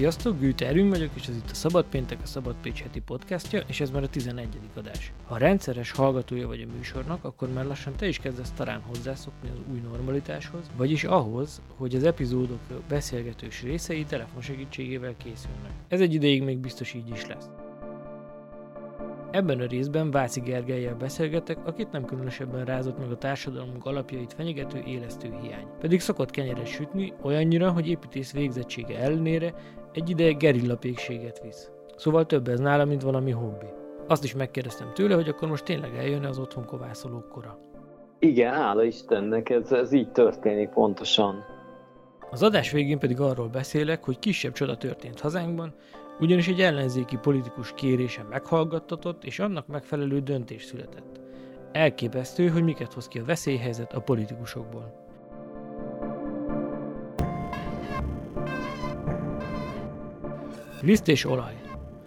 Sziasztok, Gűte Erőm vagyok, és ez itt a Szabad Péntek, a Szabad Pécs heti podcastja, és ez már a 11. adás. Ha rendszeres hallgatója vagy a műsornak, akkor már lassan te is kezdesz talán hozzászokni az új normalitáshoz, vagyis ahhoz, hogy az epizódok beszélgetős részei telefon segítségével készülnek. Ez egy ideig még biztos így is lesz. Ebben a részben Váci Gergelyel beszélgetek, akit nem különösebben rázott meg a társadalmunk alapjait fenyegető élesztő hiány. Pedig szokott kenyeret sütni, olyannyira, hogy építész végzettsége ellenére egy ideje gerillapékséget visz. Szóval több ez nála, mint valami hobbi. Azt is megkérdeztem tőle, hogy akkor most tényleg eljönne az otthon kovászolók kora. Igen, hála Istennek, ez, ez így történik pontosan. Az adás végén pedig arról beszélek, hogy kisebb csoda történt hazánkban, ugyanis egy ellenzéki politikus kérése meghallgattatott, és annak megfelelő döntés született. Elképesztő, hogy miket hoz ki a veszélyhelyzet a politikusokból. Liszt és olaj.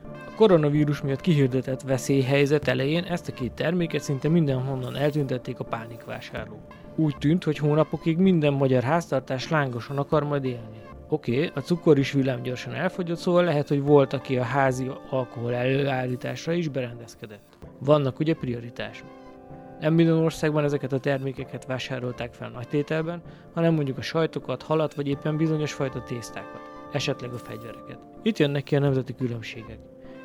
A koronavírus miatt kihirdetett veszélyhelyzet elején ezt a két terméket szinte mindenhonnan eltüntették a pánikvásárlók. Úgy tűnt, hogy hónapokig minden magyar háztartás lángosan akar majd élni. Oké, a cukor is villám gyorsan elfogyott, szóval lehet, hogy volt, aki a házi alkohol előállításra is berendezkedett. Vannak ugye prioritások. Nem minden országban ezeket a termékeket vásárolták fel nagy tételben, hanem mondjuk a sajtokat, halat vagy éppen bizonyos fajta tésztákat, esetleg a fegyvereket. Itt jönnek ki a nemzeti különbségek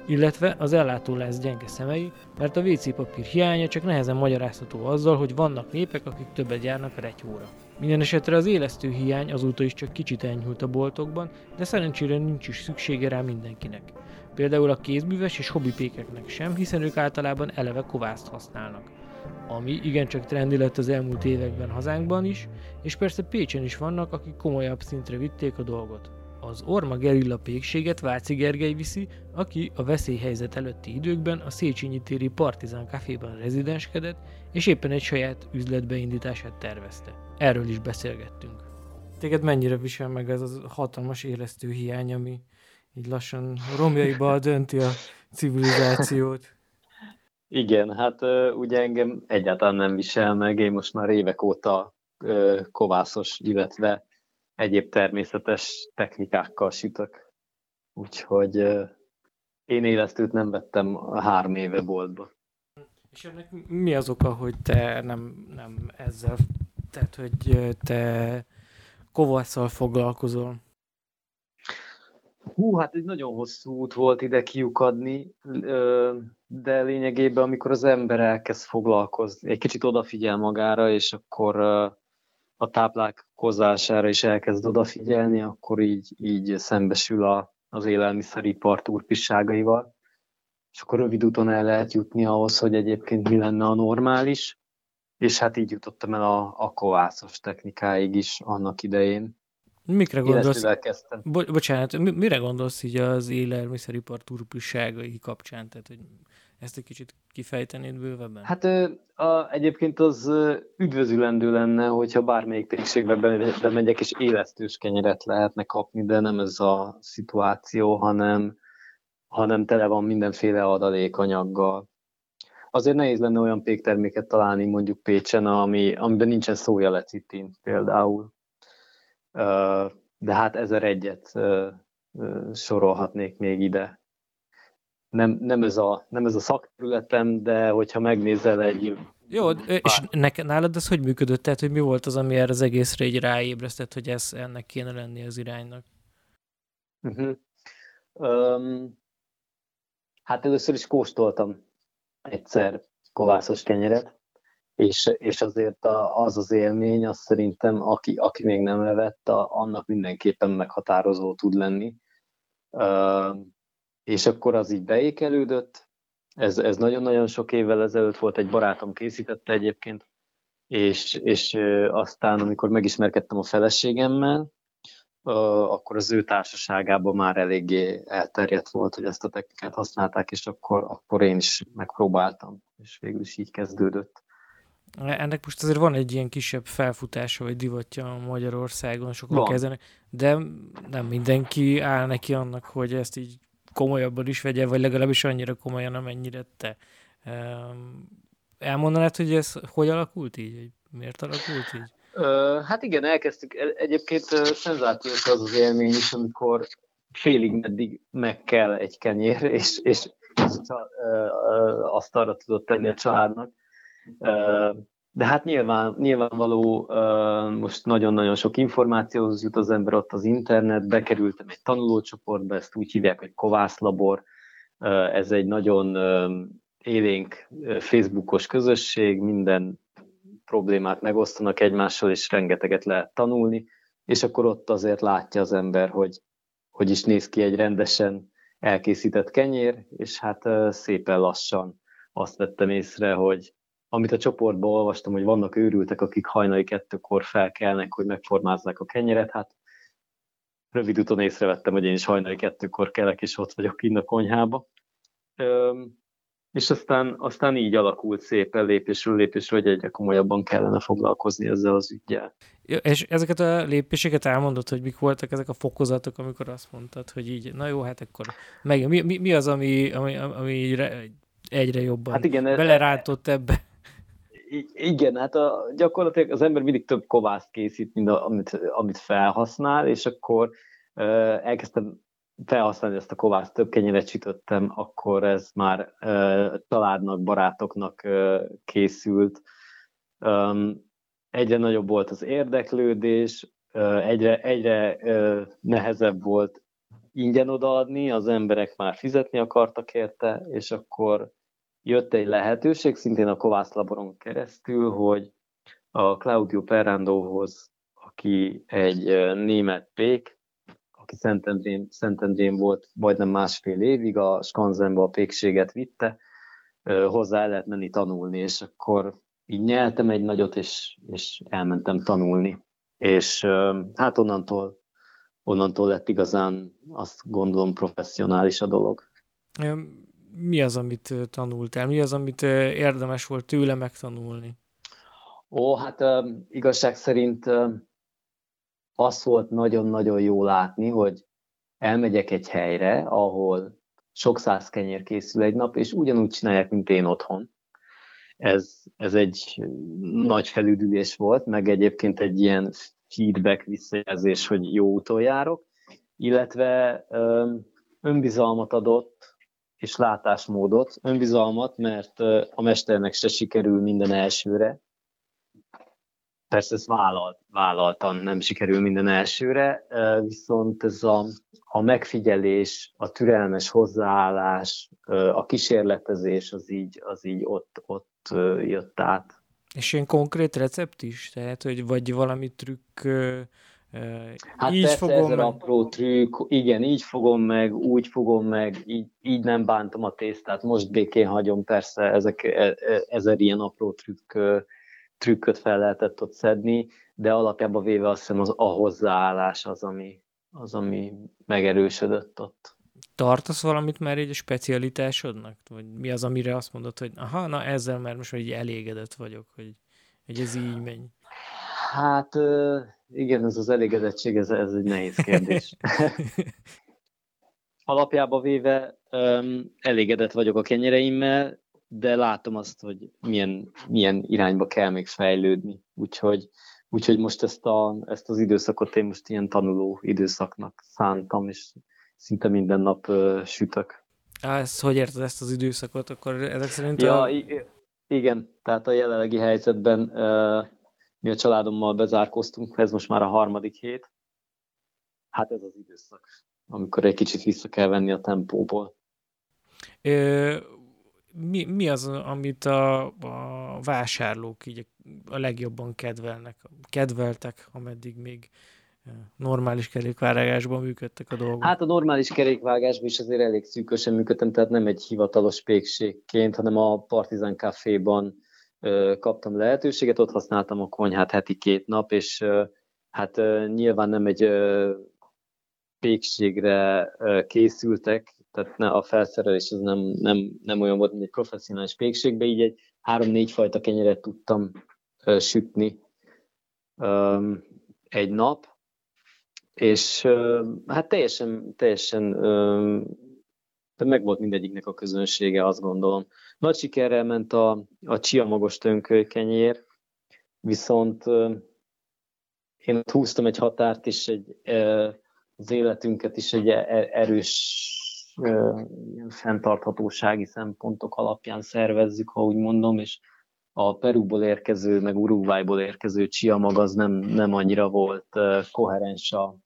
illetve az ellátólás gyenge szemei, mert a WC papír hiánya csak nehezen magyarázható azzal, hogy vannak népek, akik többet járnak a retyóra. Minden esetre az élesztő hiány azóta is csak kicsit enyhült a boltokban, de szerencsére nincs is szüksége rá mindenkinek. Például a kézműves és hobbipékeknek sem, hiszen ők általában eleve kovászt használnak. Ami igencsak trendi lett az elmúlt években hazánkban is, és persze Pécsen is vannak, akik komolyabb szintre vitték a dolgot. Az Orma gerilla pékséget Váci Gergely viszi, aki a veszélyhelyzet előtti időkben a Széchenyi téri Partizán Caféban rezidenskedett, és éppen egy saját üzletbeindítását tervezte. Erről is beszélgettünk. Téged mennyire visel meg ez a hatalmas élesztő hiány, ami így lassan romjaiba dönti a civilizációt? Igen, hát ugye engem egyáltalán nem visel meg, én most már évek óta kovászos, illetve egyéb természetes technikákkal sütök. Úgyhogy én élesztőt nem vettem a három éve boltba. És ennek mi az oka, hogy te nem, nem ezzel, tehát hogy te kovasszal foglalkozol? Hú, hát egy nagyon hosszú út volt ide kiukadni, de lényegében amikor az ember elkezd foglalkozni, egy kicsit odafigyel magára, és akkor a táplálkozására is elkezd odafigyelni, akkor így, így szembesül a, az élelmiszeripar turpisságaival, és akkor rövid úton el lehet jutni ahhoz, hogy egyébként mi lenne a normális, és hát így jutottam el a, a kovászos technikáig is annak idején. Mikre gondolsz? Bo- bocsánat, mire gondolsz így az élelmiszeripar turpisságai kapcsán? Tehát, hogy ezt egy kicsit kifejtenéd bővebben? Hát a, egyébként az üdvözülendő lenne, hogyha bármelyik térségbe bemegyek, és élesztős kenyeret lehetne kapni, de nem ez a szituáció, hanem, hanem tele van mindenféle adalékanyaggal. Azért nehéz lenne olyan pékterméket találni mondjuk Pécsen, ami, amiben nincsen szója lecitin például. De hát ezer egyet sorolhatnék még ide nem, nem, ez a, nem ez a szakterületem, de hogyha megnézel egy... Jó, és neked, nálad ez hogy működött? Tehát, hogy mi volt az, ami erre az egészre így ráébresztett, hogy ez, ennek kéne lenni az iránynak? Uh-huh. Um, hát először is kóstoltam egyszer kovászos kenyeret, és, és azért a, az az élmény, azt szerintem, aki, aki még nem levett, annak mindenképpen meghatározó tud lenni. Um, és akkor az így beékelődött. Ez, ez nagyon-nagyon sok évvel ezelőtt volt, egy barátom készítette egyébként, és, és aztán, amikor megismerkedtem a feleségemmel, akkor az ő társaságában már eléggé elterjedt volt, hogy ezt a technikát használták, és akkor, akkor én is megpróbáltam, és végül is így kezdődött. Ennek most azért van egy ilyen kisebb felfutása, vagy divatja Magyarországon, sokan kezdenek, de nem mindenki áll neki annak, hogy ezt így komolyabban is vegye, vagy legalábbis annyira komolyan, amennyire te. Elmondanád, hogy ez hogy alakult így? Miért alakult így? Hát igen, elkezdtük. E, egyébként szenzációs az az élmény is, amikor félig meddig meg kell egy kenyér, és, és azt arra tudott tenni a családnak. De hát nyilván, nyilvánvaló, most nagyon-nagyon sok információhoz jut az ember ott az internet, bekerültem egy tanulócsoportba, ezt úgy hívják, hogy kovászlabor. Ez egy nagyon élénk Facebookos közösség, minden problémát megosztanak egymással, és rengeteget lehet tanulni, és akkor ott azért látja az ember, hogy hogy is néz ki egy rendesen elkészített kenyér, és hát szépen lassan azt vettem észre, hogy amit a csoportban olvastam, hogy vannak őrültek, akik hajnali kettőkor felkelnek, hogy megformázzák a kenyeret, hát rövid úton észrevettem, hogy én is hajnali kettőkor kelek, és ott vagyok innen a konyhába. És aztán, aztán így alakult szépen lépésről lépésre, hogy egyre komolyabban kellene foglalkozni ezzel az ügyel. Ja, és ezeket a lépéseket elmondod, hogy mik voltak ezek a fokozatok, amikor azt mondtad, hogy így, na jó, hát akkor meg, mi, mi, mi az, ami, ami, ami egyre jobban hát igen, belerántott ebbe? Igen, hát a, gyakorlatilag az ember mindig több kovászt készít, mint a, amit, amit felhasznál, és akkor uh, elkezdtem felhasználni ezt a kovászt, több kenyeret sütöttem, akkor ez már uh, családnak, barátoknak uh, készült. Um, egyre nagyobb volt az érdeklődés, uh, egyre, egyre uh, nehezebb volt ingyen odaadni, az emberek már fizetni akartak érte, és akkor jött egy lehetőség, szintén a Kovász Laboron keresztül, hogy a Claudio Perrandóhoz, aki egy német pék, aki Szentendrén, Szentendrén volt majdnem másfél évig, a Skanzenbe a pékséget vitte, hozzá el lehet menni tanulni, és akkor így nyeltem egy nagyot, és, és elmentem tanulni. És hát onnantól, onnantól lett igazán azt gondolom professzionális a dolog. Mi az, amit tanultál? Mi az, amit érdemes volt tőle megtanulni? Ó, hát igazság szerint az volt nagyon-nagyon jó látni, hogy elmegyek egy helyre, ahol sok száz kenyér készül egy nap, és ugyanúgy csinálják, mint én otthon. Ez, ez egy nagy felüdülés volt, meg egyébként egy ilyen feedback visszajelzés, hogy jó úton járok, illetve önbizalmat adott, és látásmódot, önbizalmat, mert a mesternek se sikerül minden elsőre, Persze ezt vállalt, vállaltan nem sikerül minden elsőre, viszont ez a, a megfigyelés, a türelmes hozzáállás, a kísérletezés az így, az így ott, ott jött át. És ilyen konkrét recept is? Tehát, hogy vagy valami trükk, Hát így persze fogom ezer meg... apró trükk, igen, így fogom meg, úgy fogom meg, így, így nem bántom a tésztát, most békén hagyom, persze ezek, e, e, ezer ilyen apró trükk trükköt fel lehetett ott szedni, de alapjában véve azt hiszem az a hozzáállás az, ami, az, ami megerősödött ott. Tartasz valamit már egy specialitásodnak? Vagy mi az, amire azt mondod, hogy aha, na ezzel már most így elégedett vagyok, hogy, hogy ez így megy? Hát igen, ez az elégedettség, ez, ez egy nehéz kérdés. Alapjában véve um, elégedett vagyok a kenyereimmel, de látom azt, hogy milyen, milyen irányba kell még fejlődni. Úgyhogy, úgyhogy most ezt, a, ezt az időszakot én most ilyen tanuló időszaknak szántam, és szinte minden nap uh, sütök. Á, ezt hogy érted ezt az időszakot? Akkor ezek szerint... Ja, a... igen, tehát a jelenlegi helyzetben uh, mi a családommal bezárkoztunk, ez most már a harmadik hét. Hát ez az időszak, amikor egy kicsit vissza kell venni a tempóból. Ö, mi, mi az, amit a, a vásárlók így a legjobban kedvelnek, kedveltek, ameddig még normális kerékvágásban működtek a dolgok? Hát a normális kerékvágásban is azért elég szűkösen működtem, tehát nem egy hivatalos pékségként, hanem a Partizán Caféban kaptam lehetőséget, ott használtam a konyhát heti két nap, és hát nyilván nem egy pékségre készültek, tehát ne, a felszerelés az nem, nem, nem olyan volt, mint egy professzionális pékségbe, így egy három-négy fajta kenyeret tudtam sütni egy nap, és hát teljesen, teljesen de meg volt mindegyiknek a közönsége, azt gondolom. Nagy sikerrel ment a, a csia magos kenyér, viszont én húztam egy határt, és egy az életünket is egy e-, erős fenntarthatósági szempontok alapján szervezzük, ha úgy mondom, és a Perúból érkező, meg Uruguayból érkező csia mag az nem, nem annyira volt koherens a,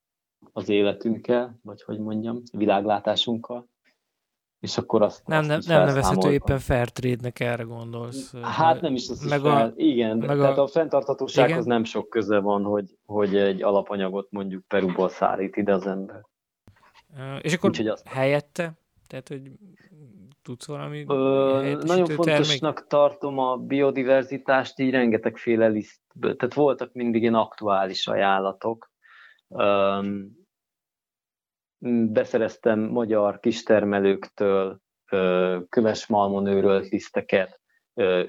az életünkkel, vagy hogy mondjam, világlátásunkkal. És akkor azt Nem, nem, nem nevezhető éppen fair trade-nek erre gondolsz. Hát nem is az meg is a, fel, igen, meg tehát a, a fenntarthatósághoz igen? nem sok köze van, hogy, hogy egy alapanyagot mondjuk Perúból szállít ide az ember. És akkor Úgyhogy azt... helyette? Tehát, hogy tudsz valami Ö, Nagyon fontosnak termék? tartom a biodiverzitást, így rengetegféle lisztből. Tehát voltak mindig ilyen aktuális ajánlatok. Um, beszereztem magyar kistermelőktől köves malmon őrölt liszteket,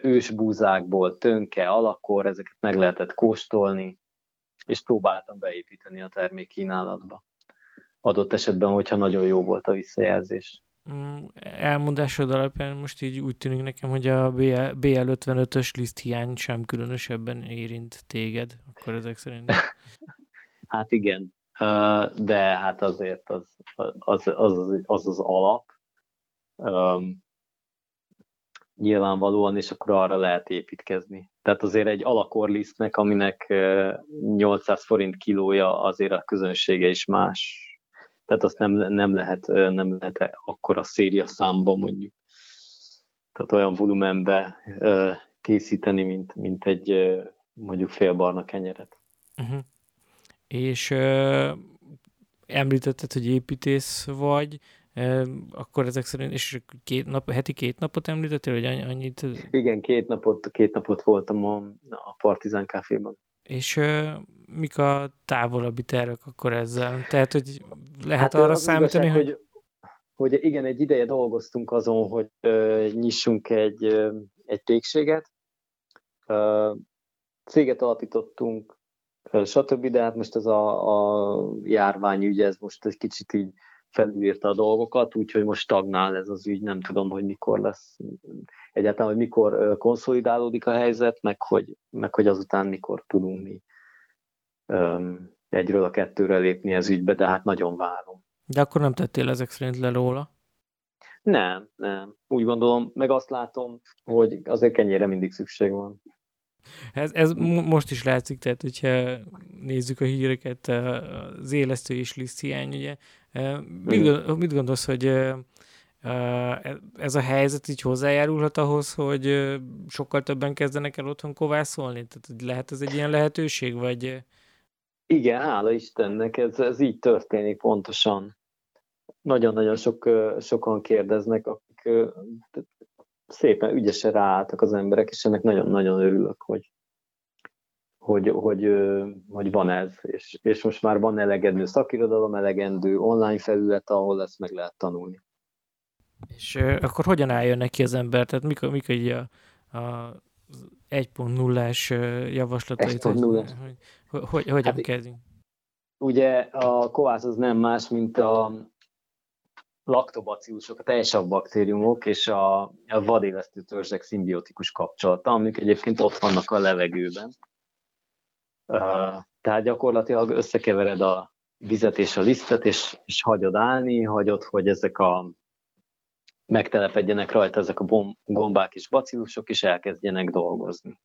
ősbúzákból, tönke, alakor, ezeket meg lehetett kóstolni, és próbáltam beépíteni a termék kínálatba. Adott esetben, hogyha nagyon jó volt a visszajelzés. Mm, elmondásod alapján most így úgy tűnik nekem, hogy a BL55-ös liszt hiány sem különösebben érint téged, akkor ezek szerint. hát igen, de hát azért az az, az, az, az, alap. Nyilvánvalóan, és akkor arra lehet építkezni. Tehát azért egy alakorlisztnek, aminek 800 forint kilója, azért a közönsége is más tehát azt nem, nem lehet, nem lehet akkor a széria számba mondjuk. Tehát olyan volumenbe készíteni, mint, mint egy mondjuk félbarna kenyeret. Uh-huh. És uh, említetted, hogy építész vagy, uh, akkor ezek szerint, és két nap, heti két napot említettél, hogy annyit? Igen, két napot, két napot voltam a, a Partizán káféban. És uh, mik a távolabbi tervek akkor ezzel? Tehát, hogy lehet hát arra számítani, igazság, hogy... hogy... igen, egy ideje dolgoztunk azon, hogy uh, nyissunk egy, uh, egy pékséget. Uh, céget alapítottunk, stb., de hát most ez a, a járványügy, ez most egy kicsit így felülírta a dolgokat, úgyhogy most stagnál ez az ügy, nem tudom, hogy mikor lesz egyáltalán, hogy mikor konszolidálódik a helyzet, meg hogy, meg hogy azután mikor tudunk mi um, egyről a kettőre lépni ez ügybe, de hát nagyon várom. De akkor nem tettél ezek szerint le róla? Nem, nem. Úgy gondolom, meg azt látom, hogy azért kenyére mindig szükség van. Ez, ez most is látszik, tehát hogyha nézzük a híreket, az élesztő és liszt hiány, ugye. Mit, mit gondolsz, hogy ez a helyzet így hozzájárulhat ahhoz, hogy sokkal többen kezdenek el otthon kovászolni? Tehát lehet ez egy ilyen lehetőség, vagy... Igen, hála Istennek, ez, ez így történik pontosan. Nagyon-nagyon sok, sokan kérdeznek, akik szépen ügyesen ráálltak az emberek, és ennek nagyon-nagyon örülök, hogy, hogy, hogy, hogy van ez, és, és most már van elegendő szakirodalom, elegendő online felület, ahol ezt meg lehet tanulni. És akkor hogyan álljon neki az ember? Tehát mikor, mikor így a, a 1.0-ás javaslatait, 1.0. hogy, hogy, hogy, hogyan hát, kezdjünk? Ugye a kovász az nem más, mint a laktobacillusok, a teljesabb baktériumok és a, a vadélesztő törzsek szimbiotikus kapcsolata, amik egyébként ott vannak a levegőben. Uh, tehát gyakorlatilag összekevered a vizet és a lisztet, és, és hagyod állni, hagyod, hogy ezek a megtelepedjenek rajta ezek a gombák és bacillusok, és elkezdjenek dolgozni.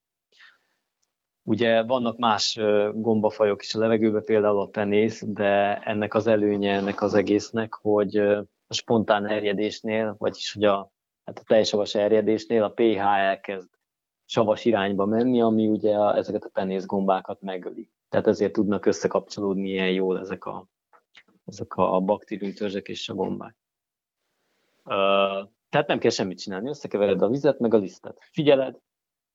Ugye vannak más gombafajok is a levegőben, például a penész, de ennek az előnye ennek az egésznek, hogy a spontán erjedésnél, vagyis hogy a, hát a teljes savas erjedésnél a pH elkezd savas irányba menni, ami ugye a, ezeket a penész gombákat megöli. Tehát ezért tudnak összekapcsolódni ilyen jól ezek a, ezek a baktériumtörzsek és a gombák. Uh, tehát nem kell semmit csinálni, összekevered a vizet, meg a lisztet. Figyeled,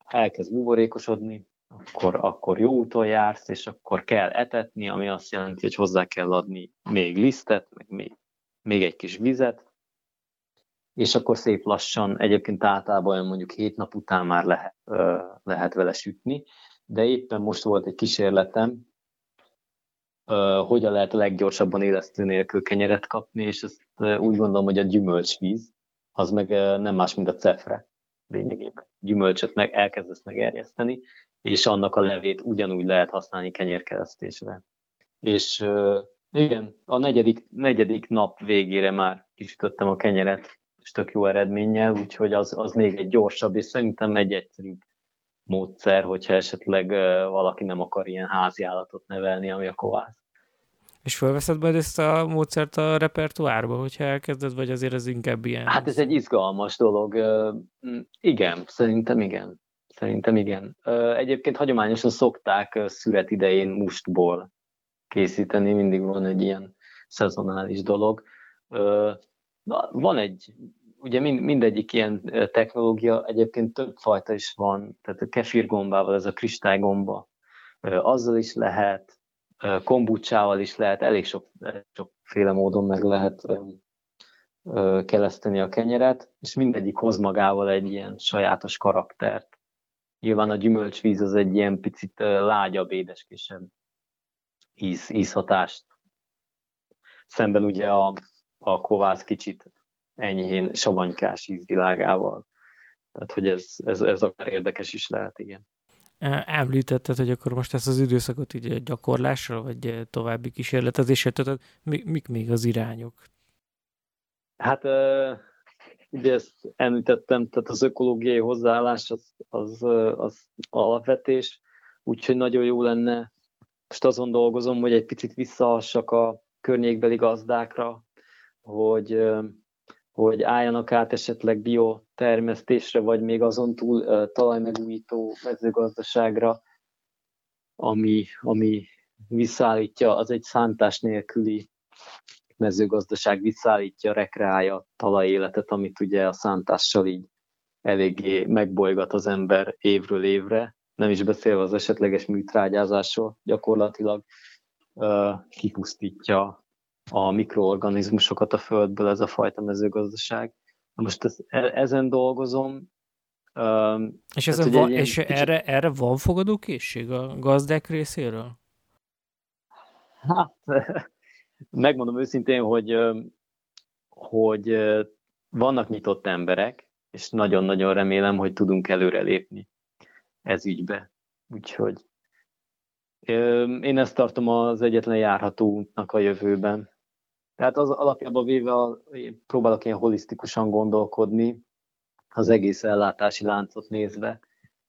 elkezd buborékosodni, akkor, akkor jó úton jársz, és akkor kell etetni, ami azt jelenti, hogy hozzá kell adni még lisztet, meg még, még egy kis vizet, és akkor szép lassan, egyébként általában mondjuk hét nap után már lehet, lehet vele sütni, de éppen most volt egy kísérletem, hogyan lehet a leggyorsabban élesztő nélkül kenyeret kapni, és ezt úgy gondolom, hogy a gyümölcsvíz, az meg nem más, mint a cefre lényegében. Gyümölcsöt meg elkezdesz megerjeszteni, és annak a levét ugyanúgy lehet használni kenyérkeresztésre. És Igen, a negyedik, negyedik nap végére már kisütöttem a kenyeret, és tök jó eredménnyel, úgyhogy az, az még egy gyorsabb, és szerintem egy egyszerűbb módszer, hogyha esetleg valaki nem akar ilyen házi állatot nevelni, ami a kovász. És felveszed majd ezt a módszert a repertoárba, hogyha elkezded, vagy azért ez inkább ilyen? Hát ez egy izgalmas dolog. Igen, szerintem igen. Szerintem igen. Egyébként hagyományosan szokták szüret idején mustból készíteni, mindig van egy ilyen szezonális dolog. Van egy, ugye mindegyik ilyen technológia, egyébként több fajta is van, tehát a kefirgombával, ez a kristálygomba, azzal is lehet, kombucsával is lehet, elég sok, sokféle módon meg lehet keleszteni a kenyeret, és mindegyik hoz magával egy ilyen sajátos karaktert. Nyilván a gyümölcsvíz az egy ilyen picit lágyabb, édeskésebb íz, ízhatást. Szemben ugye a, a kovász kicsit enyhén savanykás ízvilágával. Tehát, hogy ez, ez, ez akár érdekes is lehet, igen. Említetted, hogy akkor most ezt az időszakot így gyakorlásra, vagy további kísérletezésre, tehát mik még az irányok? Hát ugye ezt említettem, tehát az ökológiai hozzáállás az, az, az alapvetés, úgyhogy nagyon jó lenne, most azon dolgozom, hogy egy picit visszahassak a környékbeli gazdákra, hogy, hogy álljanak át esetleg biotermesztésre, vagy még azon túl talajmegújító mezőgazdaságra, ami, ami visszaállítja, az egy szántás nélküli mezőgazdaság visszaállítja, rekreálja a talajéletet, amit ugye a szántással így eléggé megbolygat az ember évről évre, nem is beszélve az esetleges műtrágyázásról, gyakorlatilag uh, kipusztítja a mikroorganizmusokat a földből ez a fajta mezőgazdaság. Most ez, e, ezen dolgozom. És, ez tehát, van, és kicsit... erre, erre van fogadókészség a gazdák részéről? Hát, megmondom őszintén, hogy, hogy vannak nyitott emberek, és nagyon-nagyon remélem, hogy tudunk előrelépni ez ügybe. Úgyhogy én ezt tartom az egyetlen járható útnak a jövőben. Tehát az alapjában véve próbálok ilyen holisztikusan gondolkodni, az egész ellátási láncot nézve,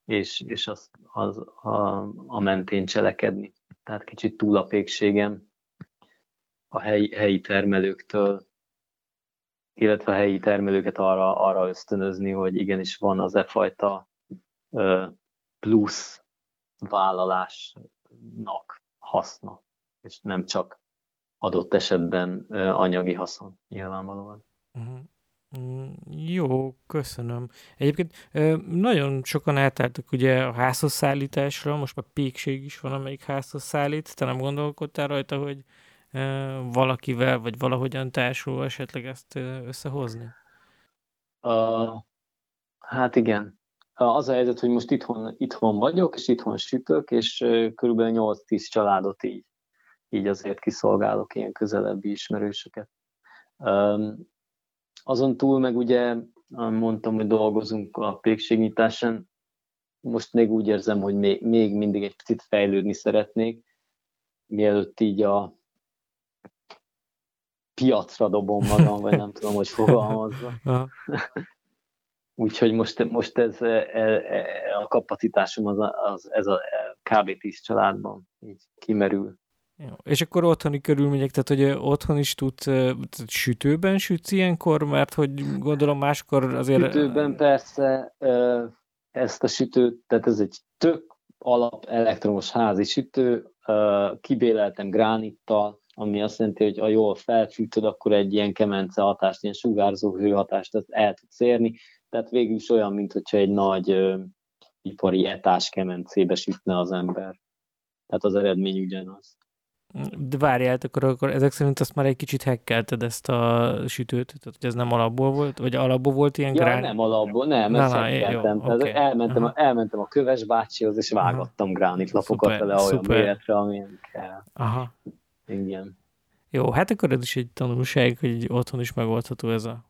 és, és az, az a, a mentén cselekedni. Tehát kicsit túl a pékségem a helyi, helyi termelőktől, illetve a helyi termelőket arra, arra ösztönözni, hogy igenis van az e fajta plusz vállalásnak haszna, és nem csak adott esetben anyagi haszon nyilvánvalóan. Uh-huh. Jó, köszönöm. Egyébként nagyon sokan eltártak ugye a házhoz szállításra, most már pékség is van, amelyik házhoz szállít. Te nem gondolkodtál rajta, hogy valakivel, vagy valahogyan társul esetleg ezt összehozni? Uh, hát igen. Az a helyzet, hogy most itthon, itthon vagyok, és itthon sütök, és körülbelül 8-10 családot így, így azért kiszolgálok, ilyen közelebbi ismerősöket. Azon túl meg ugye mondtam, hogy dolgozunk a pékségnyitásán, most még úgy érzem, hogy még, még mindig egy picit fejlődni szeretnék, mielőtt így a piacra dobom magam, vagy nem tudom, hogy fogalmazza. Úgyhogy most, most ez, e, e, a kapacitásom az, az ez a kb. 10 családban így kimerül. Jó. És akkor otthoni körülmények, tehát hogy otthon is tud sütőben sütsz ilyenkor, mert hogy gondolom máskor azért... Sütőben persze ezt a sütőt, tehát ez egy tök alap elektromos házi sütő, kibéleltem gránittal, ami azt jelenti, hogy ha jól felfűtöd, akkor egy ilyen kemence hatást, ilyen sugárzó hőhatást el tudsz érni, tehát végül is olyan, mint hogyha egy nagy ö, ipari etás kemencébe sütne az ember. Tehát az eredmény ugyanaz. De várjál, akkor, akkor ezek szerint azt már egy kicsit hekkelted ezt a sütőt, tehát hogy ez nem alapból volt, vagy alapból volt ilyen ja, grán... nem alapból, nem, na, ezt na, hekkeltem. Jó, okay. elmentem, uh-huh. elmentem a köves bácsihoz, és vágattam uh-huh. gránitlapokat szuper, vele olyan méretre, amilyen kell. Aha. Igen. Jó, hát akkor ez is egy tanulság, hogy otthon is megoldható ez a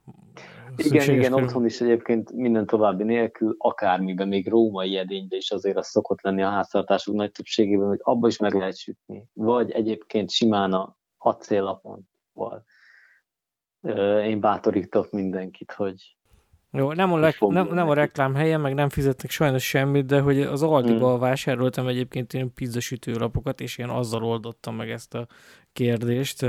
igen, igen, körül. otthon is egyébként minden további nélkül, akármiben, még római edényben is azért az szokott lenni a háztartások nagy többségében, hogy abba is meg lehet sütni. Vagy egyébként simán a, hat céllapon volt. Én bátorítok mindenkit, hogy jó, nem a, leg, nem, nem a reklám helye, meg nem fizetnek sajnos semmit, de hogy az Aldiba hmm. vásároltam egyébként ilyen pizzasütőlapokat, és én azzal oldottam meg ezt a kérdést.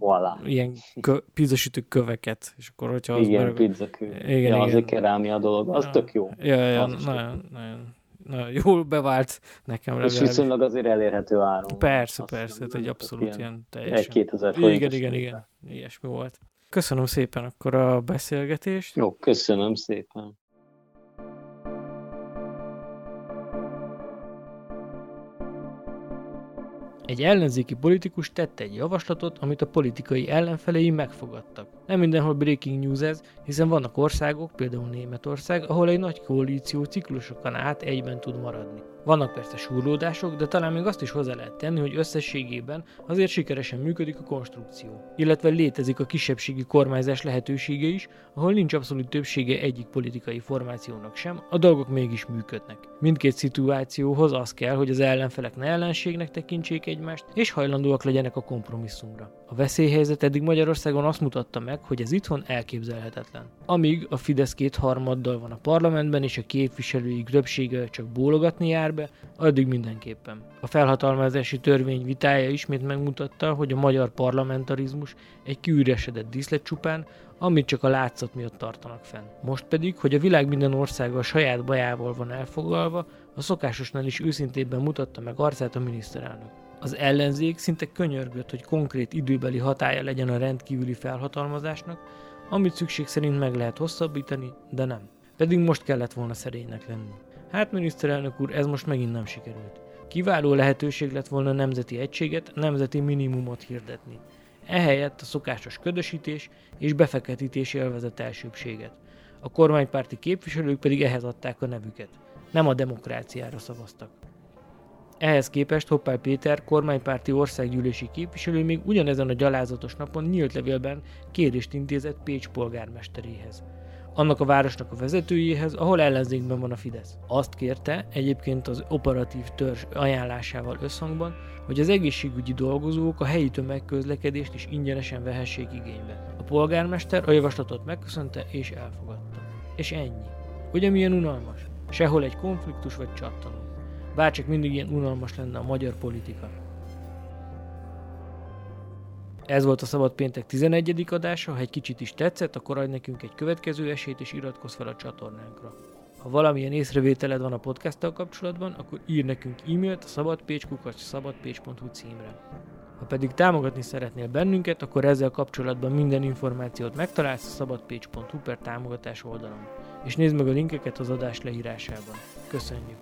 Voilà. Ilyen kö, pizzasütő köveket. És akkor, hogyha az igen, meg... pizzakő. Igen, ja, igen. az egy kerámia dolog, az ja. tök jó. Ja, ja, nagyon, nagyon, nagyon jól bevált nekem. És viszonylag azért elérhető áron. Persze, Azt persze, egy abszolút ilyen, ilyen teljesen. Egy 2000 Igen, igen, igen, igen, ilyesmi volt. Köszönöm szépen akkor a beszélgetést. Jó, köszönöm szépen. Egy ellenzéki politikus tette egy javaslatot, amit a politikai ellenfelei megfogadtak. Nem mindenhol breaking news ez, hiszen vannak országok, például Németország, ahol egy nagy koalíció ciklusokon át egyben tud maradni. Vannak persze súrlódások, de talán még azt is hozzá lehet tenni, hogy összességében azért sikeresen működik a konstrukció. Illetve létezik a kisebbségi kormányzás lehetősége is, ahol nincs abszolút többsége egyik politikai formációnak sem, a dolgok mégis működnek. Mindkét szituációhoz az kell, hogy az ellenfelek ne ellenségnek tekintsék egymást, és hajlandóak legyenek a kompromisszumra. A veszélyhelyzet eddig Magyarországon azt mutatta meg, hogy ez itthon elképzelhetetlen. Amíg a Fidesz két harmaddal van a parlamentben, és a képviselői többsége csak bólogatni jár be, addig mindenképpen. A felhatalmazási törvény vitája ismét megmutatta, hogy a magyar parlamentarizmus egy kiüresedett díszlet csupán, amit csak a látszat miatt tartanak fenn. Most pedig, hogy a világ minden országa a saját bajával van elfoglalva, a szokásosnál is őszintében mutatta meg arcát a miniszterelnök. Az ellenzék szinte könyörgött, hogy konkrét időbeli hatája legyen a rendkívüli felhatalmazásnak, amit szükség szerint meg lehet hosszabbítani, de nem. Pedig most kellett volna szerénynek lenni. Hát miniszterelnök úr, ez most megint nem sikerült. Kiváló lehetőség lett volna nemzeti egységet, nemzeti minimumot hirdetni. Ehelyett a szokásos ködösítés és befeketítés élvezett elsőbséget. A kormánypárti képviselők pedig ehhez adták a nevüket. Nem a demokráciára szavaztak. Ehhez képest Hoppál Péter, kormánypárti országgyűlési képviselő még ugyanezen a gyalázatos napon nyílt levélben kérést intézett Pécs polgármesteréhez annak a városnak a vezetőjéhez, ahol ellenzékben van a Fidesz. Azt kérte, egyébként az operatív törzs ajánlásával összhangban, hogy az egészségügyi dolgozók a helyi tömegközlekedést is ingyenesen vehessék igénybe. A polgármester a javaslatot megköszönte és elfogadta. És ennyi. Ugye milyen unalmas? Sehol egy konfliktus vagy csattanó. Bárcsak mindig ilyen unalmas lenne a magyar politika. Ez volt a Szabad Péntek 11. adása, ha egy kicsit is tetszett, akkor adj nekünk egy következő esélyt és iratkozz fel a csatornánkra. Ha valamilyen észrevételed van a podcasttal kapcsolatban, akkor ír nekünk e-mailt a szabadpécs.hu címre. Ha pedig támogatni szeretnél bennünket, akkor ezzel kapcsolatban minden információt megtalálsz a szabadpécs.hu per támogatás oldalon. És nézd meg a linkeket az adás leírásában. Köszönjük!